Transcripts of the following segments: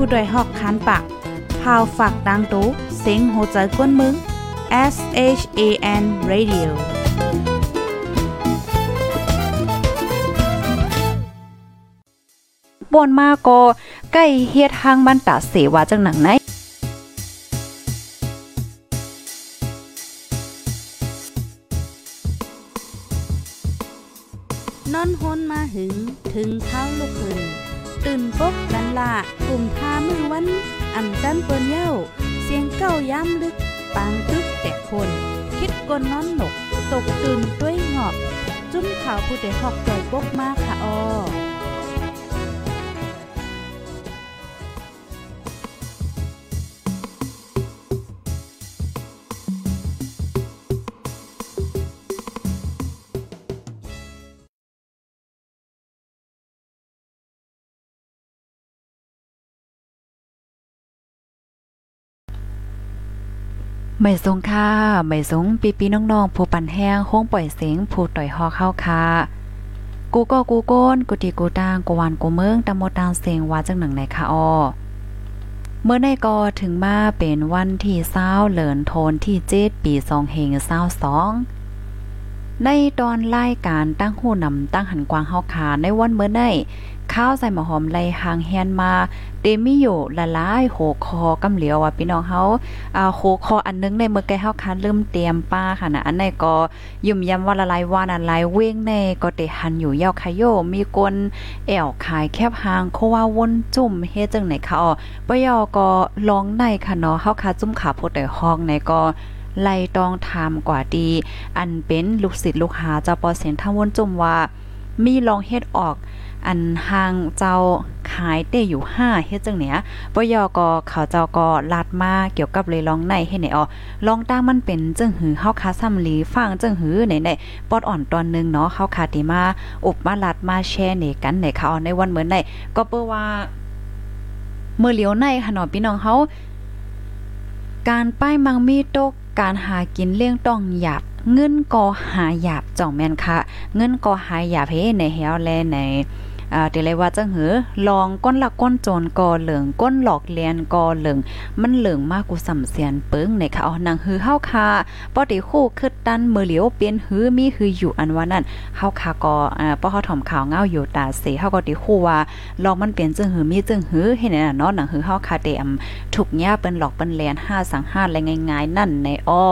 ผู้ดยหอกคันปากพาวฝากดังตู้เซ็งโหใจกวนมึง S H A N Radio บนมาก็ใกล้เฮ็ดทางมันตาเสวาจังหนังไหนนอนฮนมาหึงถึงเท้าลูกหึง ตื่นปกกันละกลุ่มทามือวัน อันจันเปิ้นเย้า เสียงเก้าย้ำลึก ปางตึกแต่คน คิดกนนอนหนก ตกตื่นด้วยหงอบ จุ้มข่าวผู้ใดหอกจ่อยปกมากค่ะออ ไม่สงค่ะไม่สงปีปีน้องๆผู้ปันแห้งโค้งปล่อยเสียงผู้ต่อยฮอเข้าค่ะกูก็กูโกนกูตีกูตางกูวานกูเมืองตำมดตางเสียงว่าจังหนังไหนค่ะออเมื่อในก็ถึงมาเป็นวันที่เศร้าเหลินโทนที่เจ็ดปีสองเฮงเศร้าสองในตอนรายการตั้งหูนำตั้งหันกวางเฮาขาในวันเมื่อใน ข้าวใส่หมอหอมไลหางแฮนมาเดมิโยละลายโหคอกำเหลียวอะพี่น้องเฮาอ่าโหคออันนึงในเมื่อไกเฮาคันเริ่มเตรียมป้าค่ะนะอันไหนก็ยุ่มยำว่าละลายว่าอันลายเว้งในก็เตหันอยู่ยาวคายโยมีกนแอวขายแคบหางโคว่าวนจุ่มเฮ็ดจังไหนคะอ๋อปยอก็ลองในค่ะเนาะเฮาคาจุ่มขาโพดแต่ห้องในก็ไล่ตองทำกว่าดี อันเป็นลูกศิษย์ลูกหาเจ้าปอเสียนทำวนจุ่มว่ามีลองเฮ็ดออก อันหางเจ้าขายเต้อยู่5เฮ็ดจังเนี้ยปยอก็เขาเจ้าก็ลาดมาเกี่ยวกับเลยลองในให้ไหนอ๋อลองตั้งมันเป็นจึงหือเฮาคาซ้ำลีฟังจึงหือไหนๆปอดอ่อนตอนนึงเนาะเฮาคาติมาอบมาลาดมาแชร์นี่กันไหนเขาในวันเหมือนไหนก็เปิ้ว่าเมื่อเลียวในค่ะเนาะพี่น้องเฮาการป้ายมังมีตกการหากินเลี้ยงต้องหยาบเงินก็หาหยาบจ่องแม่นค่ะ เงินก็หาหยาบเฮในเฮาแลใน อ่าเดี๋ยวเลยว่าจังหือลองก้นหลักก้นโจรกอเหลืองก้นหลอกเลียนกอเหลืองมันเหลืองมากกูสำเสียนเปิงในค่ะเอานางหือเฮาค่ะปอติคู่คึดตันมือเหลียวเปลี่ยนหือมีหืออยู่อันว่านั่นเฮาค่ะก็อ่าป้อเฮาถ่อมข่าวเงาอยู่ตาเสเฮาก็ติคู่ว่าลองมันเปลี่ยนจึงหือมีจึงหือเฮ็ดน่ะเนาะนางหือเฮาค่ะเตอำถูกหญ้าเปิ้นหลอกเปิ้นแลน5สัง5และง่ายๆนั่นในอ้อ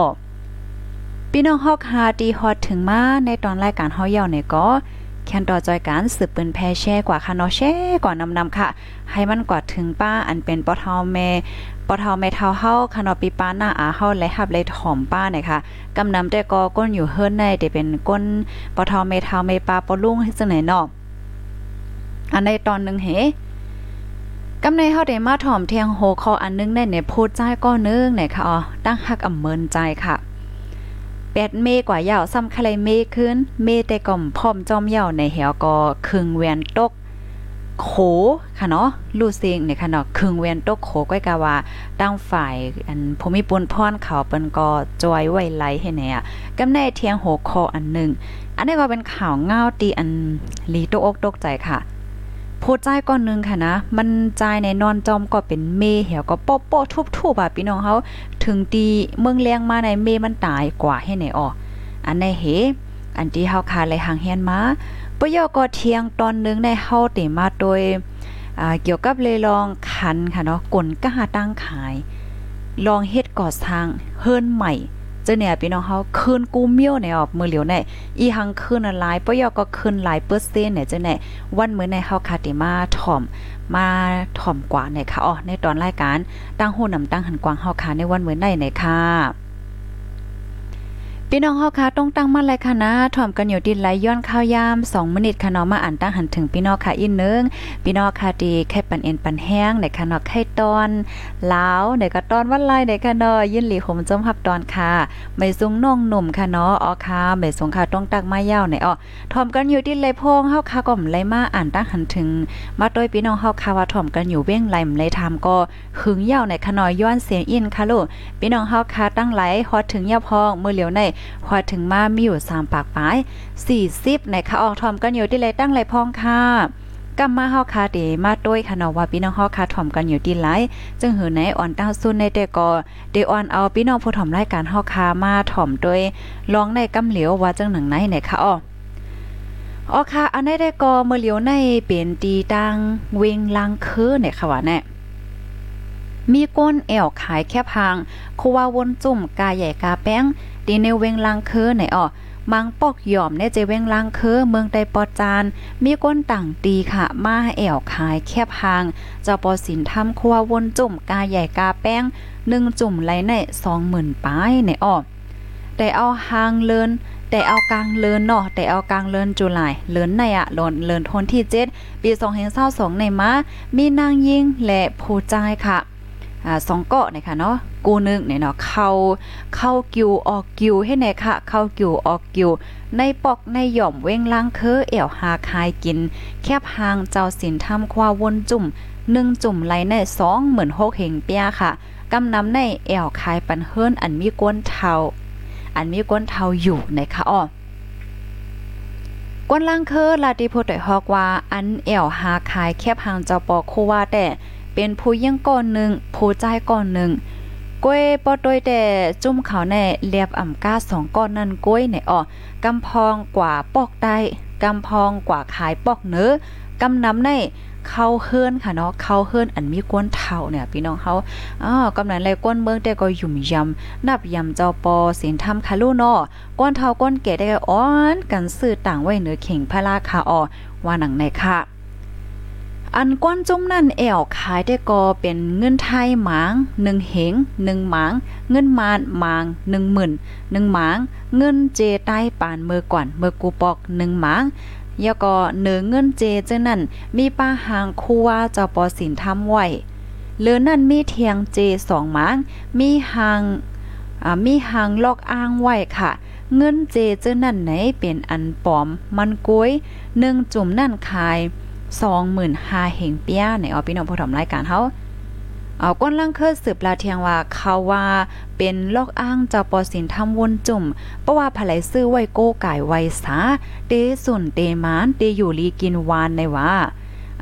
พี่น้องฮอกฮาดีฮอดถึงมาในตอนรายการเฮาเย่าในก็ แคนต่อจอยการสืบปืนแพแช่กว่าค่ะเนาะแช่กว่านำนำค่ะ ให้มันกว่าถึงป้าอันเป็นปอทาแม่ปอทาแม่เทาเฮาค่ะเนาะปีป้าหน้าอาเฮาและหับเลยถอมป้าเนี่ยค่ะกำนำแต่ก็ก้นอยู่เฮิรนในแต่เป็นก้นปอทาแม่เทาแม่ปลาปอลุ่งให้จังไหนเนาะอันในตอนหนึ่งเฮกำในเฮาได้มาถ่อมเทียงโฮคออันนึงได้เนี่ยพูดใจก็นึงเนี่ยค่ะอ๋อตั้งหักอำเมินใจค่ะ 8 เมกว่ายาวซ้ำคลเมขึ้น เมแต่ก่อมพร้อมจอมยาวในเหวก็ครึ่งแวนตกโขค่ะเนาะลู่เสียงเนี่ยค่ะเนาะครึ่งแวนตกโขก้อยกาว่าตั้งฝ่ายอันภูมิปุนพรเขาเปิ้นก็จอยไว้ไหลให้แน่อะกำในเทียงโหคออันนึง อันนี้ก็เป็นข่าวเงาตีอันลีตกอกตกใจค่ะ พูดใจก้อนนึงค่ะนะ มันใจในนอนจอมก็เป็นเมเหี่ยวก็โป๊ะโป๊ะทุบๆอะพี่น้องเขาถึงตีเมืองเลียงมาในเมมันตายกว่าให้ไหนอออันในเฮอันที่เฮาคาเลยหางเฮียนมาปยอก็เทียงตอนนึงในเฮาติมาโดยอ่าเกี่ยวกับเลยลองคันค่ะเนาะกลกะหาตั้งขาย ลองเฮ็ดก่อสร้างเฮิรนใหม่ เจเนี่ยพี่น้องเฮาคืนกูเมียวในออกมือเหลียวในอีหังคืนหลายปยอก็คืนหลายเปอร์เซ็นต์เนี่ยเจเนี่ยวันมื้อในเฮาคาติมาถ่อมมาถ่อมกว่าในค่ะอ๋อในตอนรายการตั้งโหนำตั้งหันกวางเฮาคาในวันมื้อในในค่ะ พี่น้องเฮาค่ะต้องตั้งมั่นเลยค่ะนะถ่อมกันอยู่ดินไหลย้อนข้าวยาม2มินิค่ะเนาะมาอ่านตั้งหันถึงพี่น้องค่ะอีกนึงพี่น้องค่ะดีแค่ปันเอ็นปันแห้งในค่ะเนาะไข่ตอนลาวในก็ตอนวันไลในค่ะเนาะยินหลีขมจมฮับตอนค่ะไม่สูงน้องหนุ่มค่ะเนาะอ๋อค่ะไม่สูงค่ะต้องตักมายาวในอ๋อถ่อมกันอยู่ดินไหลพงเฮาค่ะก็ไหลมาอ่านตั้งหันถึง มาโดยพี่น้องเฮาค่ะว่าถ่อมกันอยู่เว้งไหลไหลทำก็หึงยาวในค่ะเนาะย้อนเสียงอินค่ะลูกพี่น้องเฮาค่ะตั้งไหลฮอดถึงยาพองมือเหลียวในพอถึงมามีอยู่3ปากปาย40ในคะออกทอมกันอยู่ที่เลยตั้งไรพองค่ะกำมาเฮาคาเดมาด้วยค่ะเนาะว่าพี่น้องเฮาคาถ่อมกันอยู่ดีหลายจึงหือไหนอ่อนต้าซุนในแต่ก็เดออนเอาพี่น้องผู้ถ่อมรายการเฮาคามาถ่อมด้วยลองในกำเหลียวว่าจังหนังไหนไหนค่ะอ้ออ๋อค่ะอันนี้ได้ก็เมื่อเหลียวในเป็นตีดังเวงลังคือเนี่ยค่ะว่าแน่มีก้นแอวขายแคบหางคูว่าวนจุ่มกาใหญ่กาแป้ง ดีในเวงลังคือไหนอ้อมังปอกหย่อมในเจเวงลังคือเมืองใดปอจาน มีก้นต่างตีค่ะ มาแอวขายแคบหาง เจ้าปอสินทำคัววนจุ่มกาใหญ่กาแป้งหนึ่งจุ่มไหลในสองหมื่นป้ายในอ้อแต่เอาหางเลินแต่เอากลางเลินเนาะแต่เอากลางเลินจุลายเลินในอะหลนเลินทนที่7ปี2022ในมามีนางยิงและผู้ใจค่ะ อ่าสองเกาะนะคะเนาะกูนึงเนี่ยเนาะเข้าเข้ากิวออกกิวให้ไหนค่ะ เข้ากิวออกกิว ในปอกในหย่อมเว้งล้างเคอเอวหาคายกิน แคบหางเจ้าสินทำควาวนจุ่มหนึ่งจุ่มไหลในสองเหมือนหกเหงเปียค่ะกำนำในแอวคายปันเฮิรนอันมีก้นเทาอันมีก้นเทาอยู่นะคะอ้อก้นล่างเคอลาติโพดอยฮอกว่า อันแอวหาคายแคบหางเจ้าปอโคว่าแต่ เป็นผู้ยิ่งก่อนหนึ่งผู้ใจก่อนหนึ่งก้วยปอดยแต่จุ่มเขาในเรียบอ่ำก้าสองก้อนนั่นก้วยในอ่อกำพองกว่าปอกได้กำพองกว่าขายปอกเนื้อกำนำในเข้าเฮือนค่ะเนาะเข้าเฮือนอันมีก้นเท่าเนี่ยพี่น้องเขาอ๋อกำนันเลยก้นเมืองแต่ก็ยุ่มยำนับยำเจ้าปอสินทำคาลูเนาะก้นเท่าก้นเก๋ได้อ้อนกันซื้อต่างไว้เหนือเข่งพระราคาออว่าหนังในค่ะ อันก้อนจุ้มนั่นแอวขายได้ก็เป็นเงินไทยหมางหนึ่งเหงหนึ่งหมาง เงินมานหมางหนึ่งหมื่นหนึ่งหมาง เงินเจใต้ปานเมื่อก่อนเมื่อกูปอกหนึ่งหมางยก็เนือเงินเจเจ้านั่นมีป้าหางคูว่าเจ้าปอสินทำไว้เหลือนั่นมีเทียงเจสองหมาง มีหางมีหางลอกอ้างไว้ค่ะ เงินเจเจ้านั่นไหนเป็นอันปอม มันกล้วยหนึ่งจุ่มนั่นขาย สองหมื่นห้าเหงเปียในออพี่น้องผู้ทำรายการเฮาเอาก้นล่างเคยสืบลาเทียงว่าเขาว่าเป็นลอกอ้างเจ้าปอสินทำวนจุ่มเพราะว่าภายซื้อไว้โก้กายไว้สาเตสุนเตมานเตอยู่ลีกินวานในว่า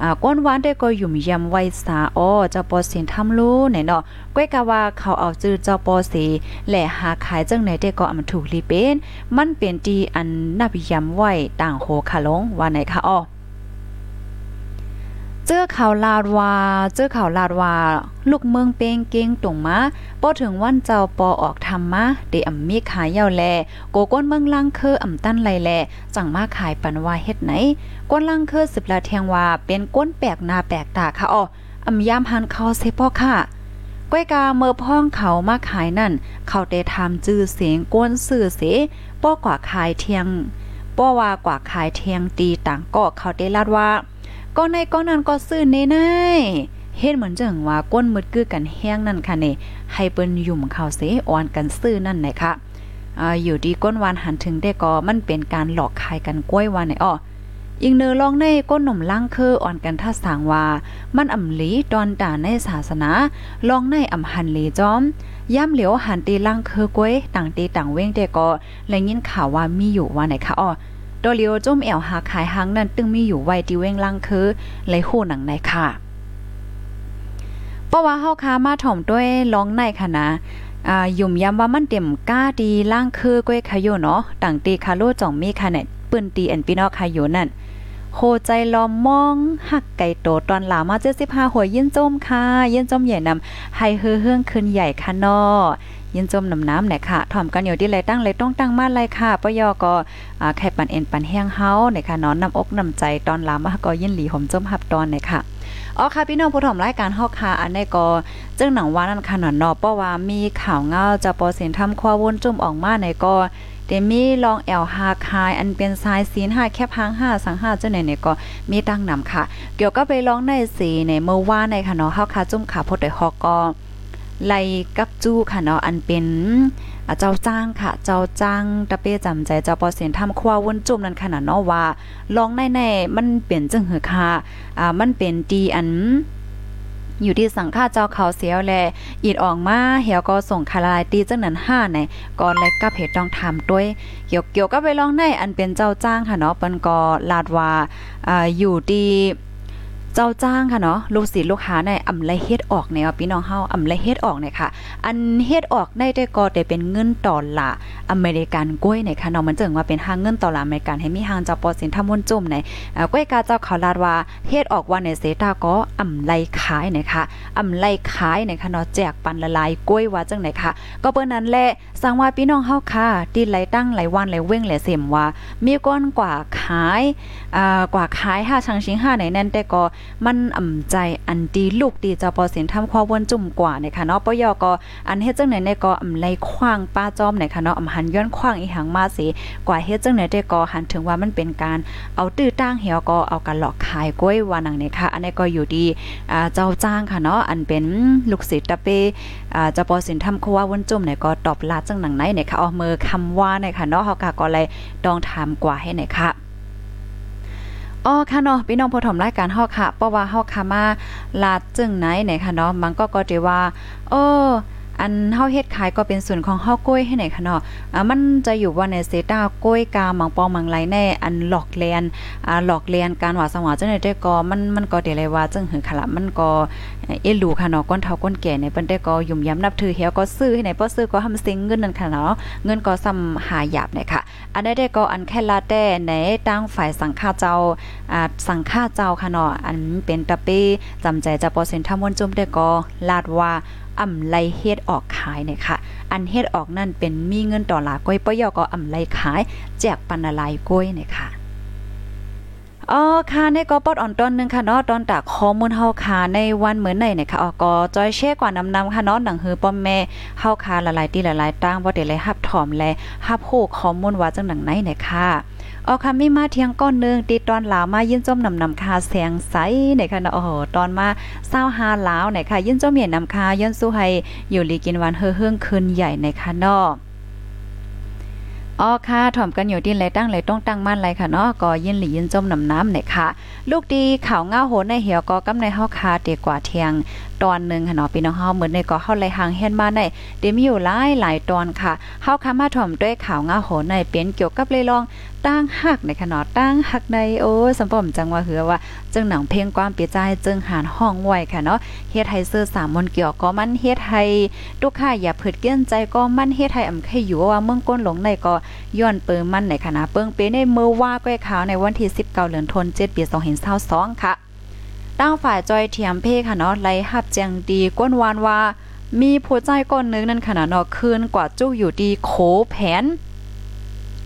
อ่าก้นวานได้ก็ยุ่มยำไว้สาอ้อเจ้าปอสินทำรู้ไหนเนาะก้อยกะว่าเขาเอาจื้อเจ้าปอสีและหาขายจังไหนได้ก็อำถูกลีเป็น มันเป็นดีอันนับยำไว้ต่างโหคาลงว่าไหนคะอ้อ เจอข่าวลาดว่าเจอข่าวลาดว่าลูกเมืองเป้งเก่งตรงมาพอถึงวันเจ้าปอออกทำมาเดอำมีขายยาวแลโกก้นเมืองลังคืออำตั้นไหลแลจังมาขายปันว่าเฮ็ดไหนก้นลังคือสิบละเทียงว่าเป็นก้นแปลกหน้าแปลกตาค่ะอ้ออำยามหันเขาเซปอค่ะก้อยกาเมื่อพ้องเขามาขายนั่น เขาได้ทำจื้อเสียงก้นสื่อเสป้อกว่าขายเทียงป้อว่ากว่าขายเทียงตีต่างก็เขาได้ลาดว่า ก็ในก้อนนั้นก็ซื้อเน่ๆเฮ็ดเหมือนจังว่าก้นมืดคือกันแห้งนั่นค่ะเนี่ให้เปิ้นยุ่มเข้าเสอ่อนกันซื้อนั่นนะคะอ่าอยู่ดีก้นวานหันถึงได้ก็มันเป็นการหลอกขายกันกล้วยวานไหนอ้ออีกเนื้อลองในก้นหนุ่มล่างคืออ่อนกันท่าสางว่า มันอ่ำลีตอนด่าในศาสนาลองในอ่ำหันลีจอมย่ำเหลียวหันตีล่างคือกล้วยต่างตีต่างเว้งแต่ก็และยินข่าวว่ามีอยู่ว่าไหนคะอ้อ ดอเลียวจมแอวหาขายหังนั้นตึงมีอยู่ไว้ที่เว้งลังคือไหลคู่หนังในค่ะเพราะว่าเฮาค้ามาถ่อมด้วยร้องในค่ะนะอ่ายุ่มย้ำว่ามันเต็มก้าดีล่างคือก้วยขยเนาะต่างตีคาโลจ่องมีค่ะเนี่ยปืนตีอันพี่นองขยนั่นโคใจลอมมองหักไก่โตตอนหลามา75หัวยินจมค่ะยินจมใหญ่นำให้เฮือเฮืองขึ้นใหญ่ค่ะนอ ยินจมน้ำน้ำเนี่ยค่ะถ่อมกันอยู่ที่ไรตั้งไรต้องตั้งมาไรค่ะปยอก็ไข่ปันเอ็นปันแห้งเฮาเนี่ยค่ะนอนน้ำอกน้ำใจตอนลามาก็ยินหลีหอมจมหับตอนเนี่ยค่ะอ๋อค่ะพี่น้องผู้ถมรายการเฮาค่ะอันนี้ก็เจึงหนังว่านั่นค่ะหนอนนอเพราะว่ามีข่าวเงาจะปอเสียนทำควาวนจุ่มออกมาในก็เดมีลองแอลฮาคาย อันเป็นสายศีลห้าแคบหางห้าสังห้าเจ้าไหนเนี่ยก็มีตั้งนำค่ะ เกี่ยวก็ไปลองในสีในเมื่อว่าในค่ะเนาะเฮาค่ะจุ่มขาพดได้ฮอกก็ ไล่กับจู้ค่ะเนาะอันเป็นเจ้าจ้างค่ะ เจ้าจ้างตะเป้จำใจเจ้าปอเสียนทำควาวนจุ่มนั่นขนาดเนาะว่าลองในๆมันเปลี่ยนจังหือค่ะอ่ามันเป็นดีอันอยู่ที่สังฆาเจ้าเขาเสียวแลอีดออกมาเหี่ยวก็ส่งคาลายตีจังนั้น5ในก่อนและกับเหตุต้องทำด้วย เกี่ยวเกี่ยวกับไปลองในอันเป็นเจ้าจ้างค่ะเนาะเปิ้นก็ลาดว่าอ่าอยู่ที่ เจ้าจ้างค่ะเนาะลูกศิษย์ลูกหาในอำไลเฮ็ดออกเนี่ยพี่น้องเฮาอำไลเฮ็ดออกเนี่ยค่ะ อันเฮ็ดออกได้แต่ก็ได้เป็นเงินต่อละอเมริกันกล้วยเนี่ยค่ะเนาะมันจึงว่าเป็นหางเงินต่อละอเมริกันให้มีหางเจ้าปอสินทำมนจุ่มในกล้วยกาเจ้าเขาลาดว่าเฮ็ดออกว่าในเสตาก็อำไลขายเนี่ยค่ะอำไลขายเนี่ยค่ะเนาะแจกปันละลายกล้วยว่าจังไหนค่ะ ก็เปิ้นนั้นแหละสังว่าพี่น้องเฮาค่ะตีไหลตั้งไหลวันไหลเว้งไหลเสมว่า มีก้อนกว่าขายอ่ากว่าขาย5ชังชิง5ไหนแน่นแต่ก็มันอ่ำใจอันดีลูกดีเจ้าปอสินทำความวนจุ่มกว่าเนี่ยค่ะเนาะปยก็อันเฮ็ดจังไหนในก็อำไลขว้างป้าจอมเนี่ยค่ะเนาะอ่ำหันย้อนขว้างอีหังมาสิกว่าเฮ็ดจังไหนได้ก็หันถึงว่ามันเป็นการเอาตื้อตั้งเหี่ยวก็เอากันหลอกขายกล้วยว่านังเนี่ยค่ะ อันนี้ก็อยู่ดีอ่าเจ้าจ้างค่ะเนาะอันเป็นลูกศิษย์ตะเปอ่าเจ้าปอสินทำครัววนจุ่มเนี่ยก็ตอบลาจังหนังไหนเนี่ยค่ะเอามือคำว่าเนี่ยค่ะเนาะเฮาก็เลยต้องถามกว่าให้หน่ยค่ะ อ๋อค่ะเนาะพี่น้องผู้ถมรายการเฮาค่ะเพราะว่าเฮาค่ะมาลาดจึงไหนไหนค่ะเนาะมันก็ก็จะว่าโอ้ อันเฮาเฮ็ดขายก็เป็นส่วนของเฮากล้วยให้ไหนคะเนาะอ่ามันจะอยู่ว่าในเซต้ากล้วยกามังปองมังไหลแน่อันหลอกเลียนอ่าหลอกเลียนการว่าสว่าจังได๋ได้ก็มันมันก็ได้เลยว่าจังหือขละมันก็เอลูค่ะเนาะก้นเฒ่าก้นแก่ในเปิ้นได้ก็ยุ่มยำนับถือเฮียก็ซื้อให้ไหนบ่ซื้อก็ทำเซ็งเงินนั่นค่ะเนาะเงินก็ซ้ำหาหยาบเนี่ยค่ะ อันได้ได้ก็อันแค่ลาแต่ในตั้งฝ่ายสังฆาเจ้าอ่าสังฆาเจ้าค่ะเนาะอันเป็นตะเป้จำใจจะเปอร์เซ็นต์ทั้งมวลจุ่มได้ก็ลาดว่า อ่ำไลเฮ็ดออกขายเนี่ยค่ะ อันเฮ็ดออกนั่นเป็นมีเงินต่อลาก้อยปยอก็อ่ำไลขาย แจกปันละลายก้อยเนี่ยค่ะอ๋อค่ะในก็ปอดอ่อนต้นนึงค่ะเนาะตอนตากข้อมูลเฮาค่ะในวันเหมือนไหนเนี่ยค่ะอ๋อก็จอยแช่กว่านำนำค่ะเนาะหนังหือป้อมแม่เฮาค่ะละลายตีละลายตั้งบ่ได้เลยฮับถอมแลฮับโหข้อมูลว่าจังหนังไหนเนี่ยค่ะ ออค่ะมีมาเที่ยงก้อนนึงตีตอนหลาวมายินจมนำนำคาแสงใสเนี่ยค่ะโอ้โหตอนมา25ลาวเนี่ยค่ะยินจมเหียนนำคาย้อนสู้ให้อยู่ลีกินวันเฮือเฮืองคืนใหญ่ในค่ะนอ๋อค่ะถ่อมกันอยู่ดินไรตั้งไรต้องตั้งมั่นไรค่ะเนาะก็ยินหลียินจมน้ำน้ำเนี่ยค่ะ ลูกดีข่าวเงาโหนในเหี่ยวก็กำในเฮาคาเตกว่าเทียงตอนหนึ่งค่ะเนาะพี่น้องเฮาเหมือนในก็เฮาไหลหางเฮ็ดมาในเดี๋ยวมีอยู่หลายหลายตอนค่ะเฮาคามาถ่อมด้วยข่าวเงาโหในเป็นเกี่ยวกับเลยลองตั้งหักในขนาดตั้งหักในโอ้สมปมจังว่าเหือว่าจึงหนังเพลงความเปียใจจึงหานห้องไว้ค่ะเนาะเฮ็ดให้เสื้อสามมนเกี่ยวก็มันเฮ็ดให้ทุกค่าอย่าเผิดเกี้ยนใจก็มันเฮ็ดให้อำไคอยู่ว่าเมืองก้นหลงในก็ย้อนเปิงมันในคณะเปิงเปในเมื่อว่าก้อยขาวในวันที่19เดือนธันวาคมปี2522ค่ะ ตั้งฝ่ายจอยเทียมเพค่ะเนาะไล่หับแจงดีก้นวานว่า มีผู้ใจก้นนึงนั่นขนาดเนาะคืนกว่าจุ้อยู่ดีโขแผน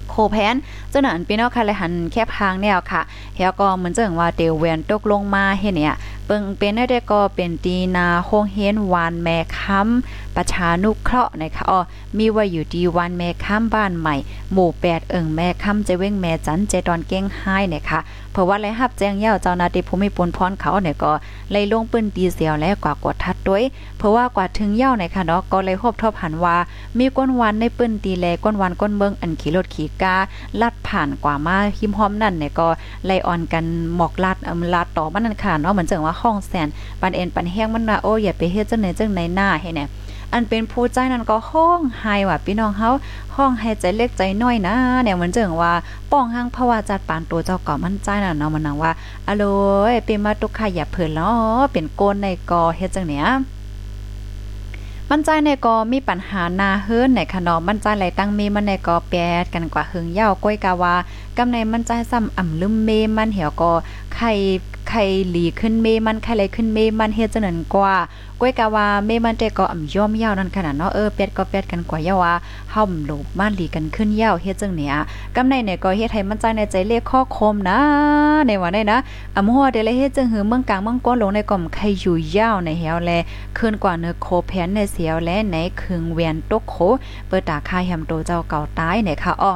โคแพนเจ้าหนันพี่น้องค่ะเลยหันแคบทางแนวค่ะเฮียก็เหมือนเจังว่าเตวเวนตกลงมาเฮ็ดเนี่ย เปิงเป็นได้ก็เป็นตีนาโฮงเฮนวานแม่ค้ำประชานุเคราะห์นะคะอ๋อมีไว้อยู่ดีวันแม่ค้ำบ้านใหม่ หมู่8เอิงแม่ค้ำจะเว้งแม่จันเจตอนเก้งไห้เนี่ยค่ะเพราะว่าไรฮับแจ้งเย้าเจ้านาที่ภูมิพลพรเขาเนี่ยก็เลยลงปืนตีเสียวและกว่ากดทัดด้วย เพราะว่ากว่าถึงเย้าเนี่ยค่ะเนาะก็เลยพบทบหันว่า มีก้นวันในปืนตีแลก้นวันก้นเมืองอันขี่รถขี่กาลัดผ่านกว่ามาหิมหอมนั่นเนี่ยก็ไล่ออนกันหมอกลัดอำลัดต่อมันนั่นค่ะเนาะเหมือนจังว่าห้องแสนปันเอ็นปันแห้งมันว่าโอ้อย่าไปเฮ็ดจังไหนจังไหนหน้าให้เนี่ยอันเป็นผู้ใจนั้นก็ห้องไห้ว่าพี่น้องเฮาห้องให้ใจเล็กใจน้อยนะเนี่ยเหมือนจังว่าป้องห้างเพราว่าจัดปานตัวเจ้าก่อมันใจน่ะเนาะมันนังว่าอะโลยเป็นมาตุกค่ะอย่าเพิ่นเนาะเป็นโกนในกอเฮ็ดจังเนี่ยมันใจในกอมีปัญหานาเฮิรนในคะเนาะมันใจไหลตั้งมีมันในกอแปดกันกว่าหึงยาก้อยกาวากำในมันใจซ้ำอ่ำลืมเมมันเหี่ยวก็ ไข่ไข่หลีขึ้นเมมันไข่ไหลขึ้นเมมันเฮ็ดจังนั้นกว่าก้อยกาวาเมมันแต่ก็อ่ำย่อมยาวนั่นขนาดเนาะเออเป็ดก็เป็ดกันกว่ายาวาเฮาหลบมันหลีกันขึ้นยาวเฮ็ดจังเนี้ยกำในเนี่ยก็เฮ็ดให้มันใจในใจเลขข้อคมนะ ในว่าได้นะอ่ำหัวเดเลยเฮ็ดจังหือเมืองกลางเมืองก้นลงในก่อมไข่อยู่ยาวในเหี่ยวแลขึ้นกว่าเนื้อโคแผนในเสียวและในคึงเวียนตกโคเปิดตาคายแฮมโตเจ้าเก่าตายเนี่ยค่ะอ้อ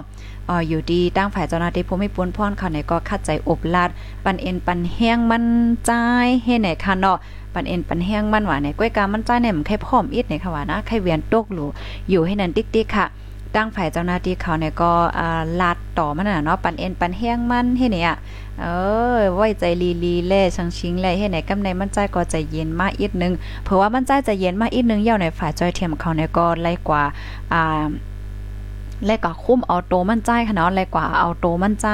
อออยู่ดีตั้งฝ่ายเจ้าหน้าที่ผู้ไม่ปนพรเขาเนี่ยก็คัดใจอบลาด ปันเอ็นปันแห้งมันใจเฮ็ดไหนค่ะเนาะปันเอ็นปันแห้งมันหวาเนี่ยก้อยกามันใจเนี่ยมันแค่พร้อมอิดเนี่ยค่ะว่านะไข่เวียนตกหลูอยู่ให้นั่นติ๊กๆค่ะตั้งฝ่ายเจ้าหน้าที่เขาเนี่ยก็ลาดต่อมันน่ะเนาะปันเอ็นปันแห้งมันเฮ็ดเนี่ยเออไว้ใจลีลีแล่ชังชิงแล่เฮ็ดไหนกำในมันใจก็ใจเย็นมากอีกนึง เพราะว่ามันใจจะเย็นมากอีกนึงเย่าในฝ่ายจอยเทียมเขาเนี่ยก็ไล่กว่าอ่า และก็คุ้มเอาโตมั่นใจค่ะเนาะและกว่าเอาโตมั่นใจ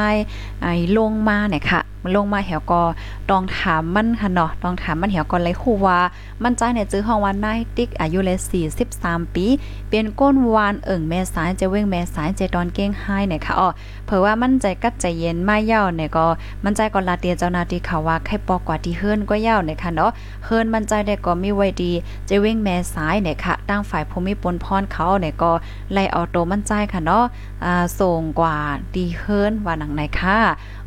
ไอ้ลงมาเนี่ยค่ะลงมาเหี่ยวก็ต้องถามมันค่ะเนาะต้องถามมันเหี่ยวก็เลยคู่ว่ามั่นใจเนี่ยจื้อห้องว่านายติ๊กอายุเลย43 ปี เป็นก้นวานเอิ่งแม่สายจะเว้งแม่สายเจตอนเก้งไห้เนี่ยค่ะอ๋อเผื่อว่ามั่นใจกัดใจเย็นมาเย่าเนี่ยก็มั่นใจก็ลาเตียเจ้านาที่เขาว่าใครปอกว่าที่เฮิรนก็เย่าเนี่ยค่ะเนาะเฮิรนมั่นใจได้ก็มีไว้ดีจะเว้งแม่สายเนี่ยค่ะตั้งฝ่ายภูมิปนพรเขาเนี่ยก็ไล่เอาโตมันใจค่ะเนาะอ่าส่งกว่าดีเฮิรนว่าหนังไหนค่ะ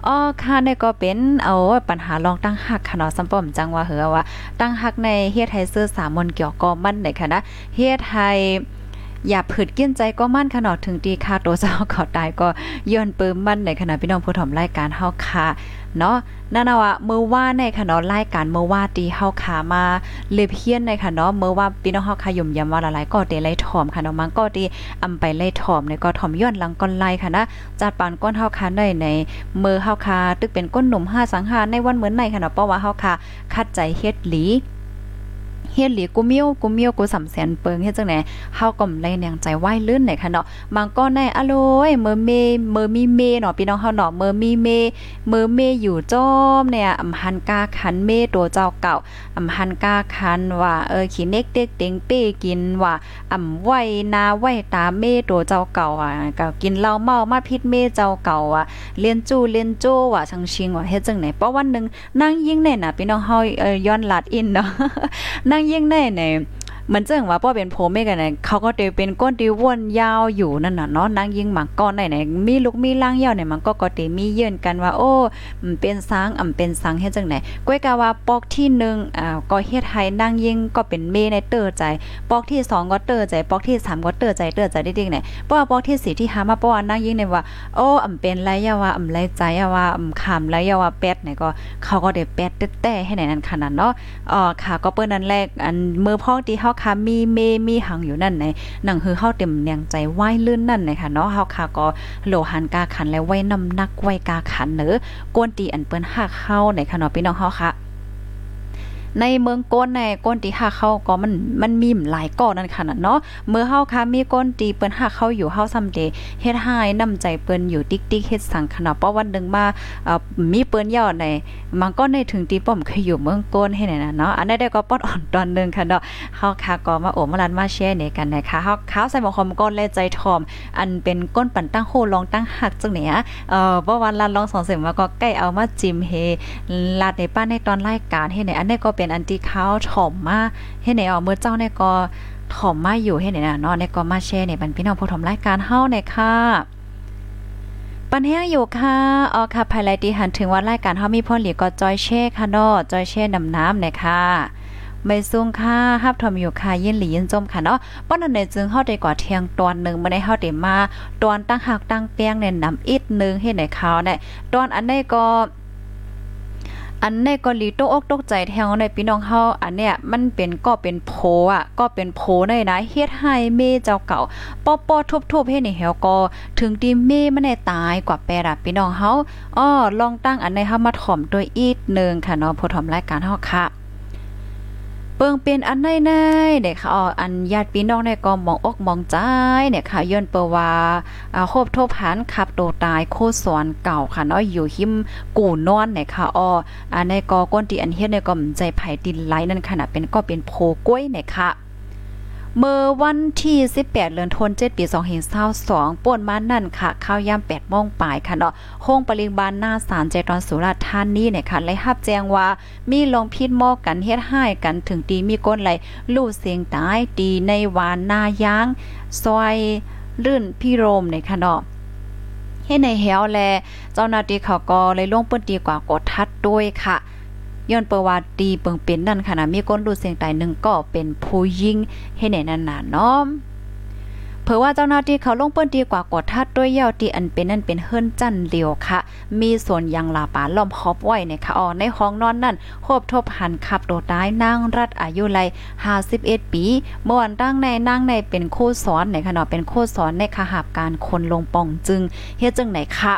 อ๋อค่ะเนี่ยก็เป็นเอาปัญหาลองตั้งหักค่ะเนาะสัมปอมจังว่าเหือว่า ตั้งหักในเฮียไทยเสื้อสามมนเกี่ยวกอมันหนค่ะนะเฮียไทย อย่าผืดกินใจก็มั่นขนาดถึงตีค่าตัวเจ้าขอตายก็ย้อนเปิมมั่นในขณะพี่น้องผู้ถมรายการเฮาค่ะเนาะนั่นน่ะว่ามือว่าในค่ะเนาะรายการเมื่อว่าตีเฮาขามาเลเพียนในค่ะเนาะมือว่าพี่น้องเฮาขย่มยำว่าหลายๆก็เตไล่ถอมค่ะเนาะมันก็ตีอำไปไล่ถอมในก็ถอมย้อนหลังก้อนไล่ค่ะนะจัดปานก้นเฮาคาได้ในเมื่อเฮาคาตึกเป็นก้นหนุ่ม5สังหารในวันเหมือนในค่ะเนาะเพราะว่าเฮาคาคัดใจเฮ็ดหลี เฮ็ดหลีกูเมียวกูเมียวกูสำแสนเปิงเฮ็ดจังไหนเฮาก็ไล่แนงใจไหวลื่นไหนค่ะเนาะมันก็ในอะโลยเมอเมเมอมีเมเนาะพี่น้องเฮาเนาะเมอมีเมเมอเมอยู่จอมเนี่ยอำหันกาขันเมตัวเจ้าเก่าอำหันกาขันว่าเออขี้เน็กเด็กเต็งเป้กินว่าอำไหว้นาไหว้ตาเมตัวเจ้าเก่าอะก็กินเหล้าเมามาพิษเมเจ้าเก่าอะเลียนจู้เลียนโจ้ว่าชังชิงว่าเฮ็ดจังไหนเพราะวันนึงนั่งยิ่งแน่น่ะพี่น้องเฮาเออย้อนลัดอินเนาะนั่งยิ่งแน่ใน หมันเจังว่าป้อเป็นโพเมกันเนี่ยเขาก็เตเป็นก้นที่วนยาวอยู่นั่นน่ะเนาะนางยิงหมักก้อนไหนๆมีลูกมีล่างยาวเนี่ยมันก็ก็เตมีเยื่นกันว่าโอ้เป็นสางอ่ำเป็นสังเฮ็ดจังไหนก้อยกาว่าปอกที่1อ่าก็เฮ็ดให้นางยิงก็เป็นเมในเตอร์ใจ ปอกที่2ก็เตอร์ใจ ปอกที่3ก็เตอร์ใจเตอร์ใจได้ดิไหนเพราะว่าปอกที่4ที่5มาเพราะว่านางยิงเนี่ยว่าโอ้อ่ำเป็นไรยาว่าอ่ำไรใจยาว่าอ่ำขามไรยาว่าเป็ดเนี่ยก็เขาก็ได้เป็ดแต่ให้ไหนนั้นขนาดเนาะอ๋อค่ะก็เปิ้นนั้นแรกอันมือพอที่เฮาค่ะมีเมมีหังอยู่นั่นในหนังคือเฮาเต็มแนงใจไหว้ลื่นนั่นนะคะเนาะเฮาค่ะก็โลหันกาขันและไว้น้ำนักไว้กาขันเนอกวนตีอันเปิ้นหักเฮาในค่ะเนาะพี่น้องเฮาค่ะ ในเมืองก้นในก้นตีหักเข้าก็มันมันมีหลายก้อนนั่นค่ะเนาะเมื่อเฮาค่ะมีก้นตีเปิ้นหักเข้าอยู่เฮาซำเดเฮ็ดให้น้ำใจเปิ้นอยู่ติ๊กติ๊กเฮ็ดสังขนาดเพราะวันนึงมาเอ่อมีเปิ้นยอดในมันก็ในถึงตีป้อมเคยอยู่เมืองก้นให้ไหนนะเนาะอันนี้ได้ก็ปอดอ่อนตอนนึงค่ะเนาะเฮาค่ะก็มาโอมาลันมาแชร์ในกันนะคะเฮาขาวใส่หมอคอมก้นและใจทอม อันเป็นก้นปั่นตั้งโฮลองตั้งหักจังเนี่ยเอ่อบ่วันลันลองสองเสมมาก็ใกล้เอามาจิ้มเฮลาดในป้าในตอนรายการเฮ็ดไหนอันนี้ก็เป็็นอันที่เขาถ่อมมาเฮ็ดไหนอ๋อเมื่อเจ้าเน่ก็ถ่อมมาอยู่เฮ็ดไหนน่ะเนาะเน่ก็มาแชร์ในบันพี่น้องผู้ชมรายการเฮาเนี่ยค่ะปันแห้งอยู่ค่ะอ๋อค่ะภายไลที่หันถึงว่ารายการเฮามีพ่อหลีก็จอยแช่ค่ะเนาะจอยแช่นำน้ำเนี่ยค่ะไม่ซุ่งค่ะฮับทอมอยู่ค่ะยินหลียินจมค่ะเนาะป้อนนั้นเนี่ยจึงเฮาได้กว่าเที่ยงตอนหนึ่งบ่ได้เฮาได้มา ตอนตั้งหักตั้งแป้งเนี่ยนำอีกนึงเฮ็ดให้ขาเนี่ยตอนอันนี้ก็ อันในก็ลีโตอกตกใจแทงในพี่น้องเฮาอันเนี้ยมันเป็นก็เป็นโพอะก็เป็นโพในนะเฮ็ดให้เมเจ้าเก่าปอปอทุบๆเฮ็ดนี่เฮวก็ถึงที่เมมันได้ตายกว่าแปดอะพี่น้องเฮาอ้อลองตั้งอันในเฮามาถ่อมด้วยอีกนึงค่ะเนาะผู้ถ่อมรายการเฮาค่ะ ปิงเป็นอันไหนในเนี่ยค่ะอ๋ออันญาติพี่น้องในก็มองอกมองใจเนี่ยค่ะย้อนเปว่าอ่าโคบโทบหันขับโตตายโคสอนเก่าค่ะเนาะอยู่หิมกู่นอนเนี่ยค่ะอ๋ออันในก็ก้นที่อันเฮ็ดในก็ใจไผ่ดินไหลนั่นขนาดเป็นก็เป็นโพกล้วยเนี่ยค่ะ เมื่อวันที่ 18เดือนธันวาคมปี2522ป่วนมานั่นค่ะ ข้าวยาม8โมงปลายค่ะเนาะโรงปริบาลหน้าศาลใจตอนสุราษฎร์ธานีเนี่ยค่ะเลยรับแจ้งว่ามีลงพิษหมอกกันเฮ็ดให้กันถึงตีมีก้นไหลลู่เสียงตายตีในวานนายาง ซอยลื่นพี่โรมเนี่ยค่ะเนาะให้ในแหวแล เจ้าหน้าที่เขาก็เลยลงปื้นตีกว่ากดทัดด้วยค่ะ ย้อนเปว่าตีเปิงเป็นนั่นค่ะนะมีก้นดูเสียงตายหนึ่งก็เป็นผู้ยิงให้ในนั้นน่ะเนาะเผอว่าเจ้าหน้าที่เขาลงเปิ้นดีกว่ากดทัดด้วยเย่าที่อันเป็นนั่นเป็นเฮิรนจันเลียวค่ะ มีส่วนยางลาป่าล้อมคอบไว้นคะอ๋อในห้องนอนนั่นโคบทบหันขับโดดตายนางรัฐอายุไล51 ปีเมื่อวันตั้งในนางในเป็นโคสอนในค่ะเป็นโคสอนในขหาบการคนลงปองจึงเฮ็ดจังไหนค่ะ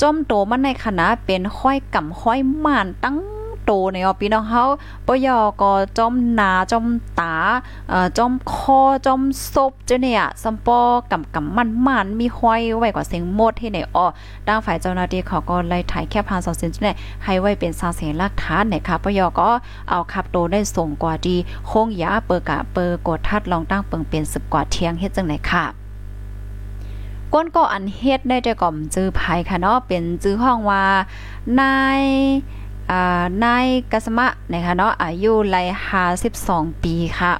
จมโตมันในคณะเป็นห้อยก่ำห้อยม่านตั้ง โตในออพี่น้องเฮาปยอก็จอมหนาจอมตาเอ่อจอมคอจอมศพเจ้าเนี่ยซัมปอกำกำมันมันมีห้อยไว้กว่าเสียงหมดที่ไหนอ้อด้านฝ่ายเจ้าหน้าที่เขาก็เลยถ่ายแค่พานสองเซนจุเนี่ยให้ไว้เป็นสาเสียหลักฐานนะคะปยอก็เอาขับโตได้ส่งกว่าดีโค้งยาเปิกะเปอกดทัดลองตั้งเปิงเป็น10กว่าเที่ยงเฮ็ดจังไหนค่ะก้นก็อันเฮ็ดได้แต่ก่อมจื้อภัยค่ะเนาะเป็นจื้อห้องว่านาย นายกัสมะนะคะเนาะอายุไล52ปีค่ะ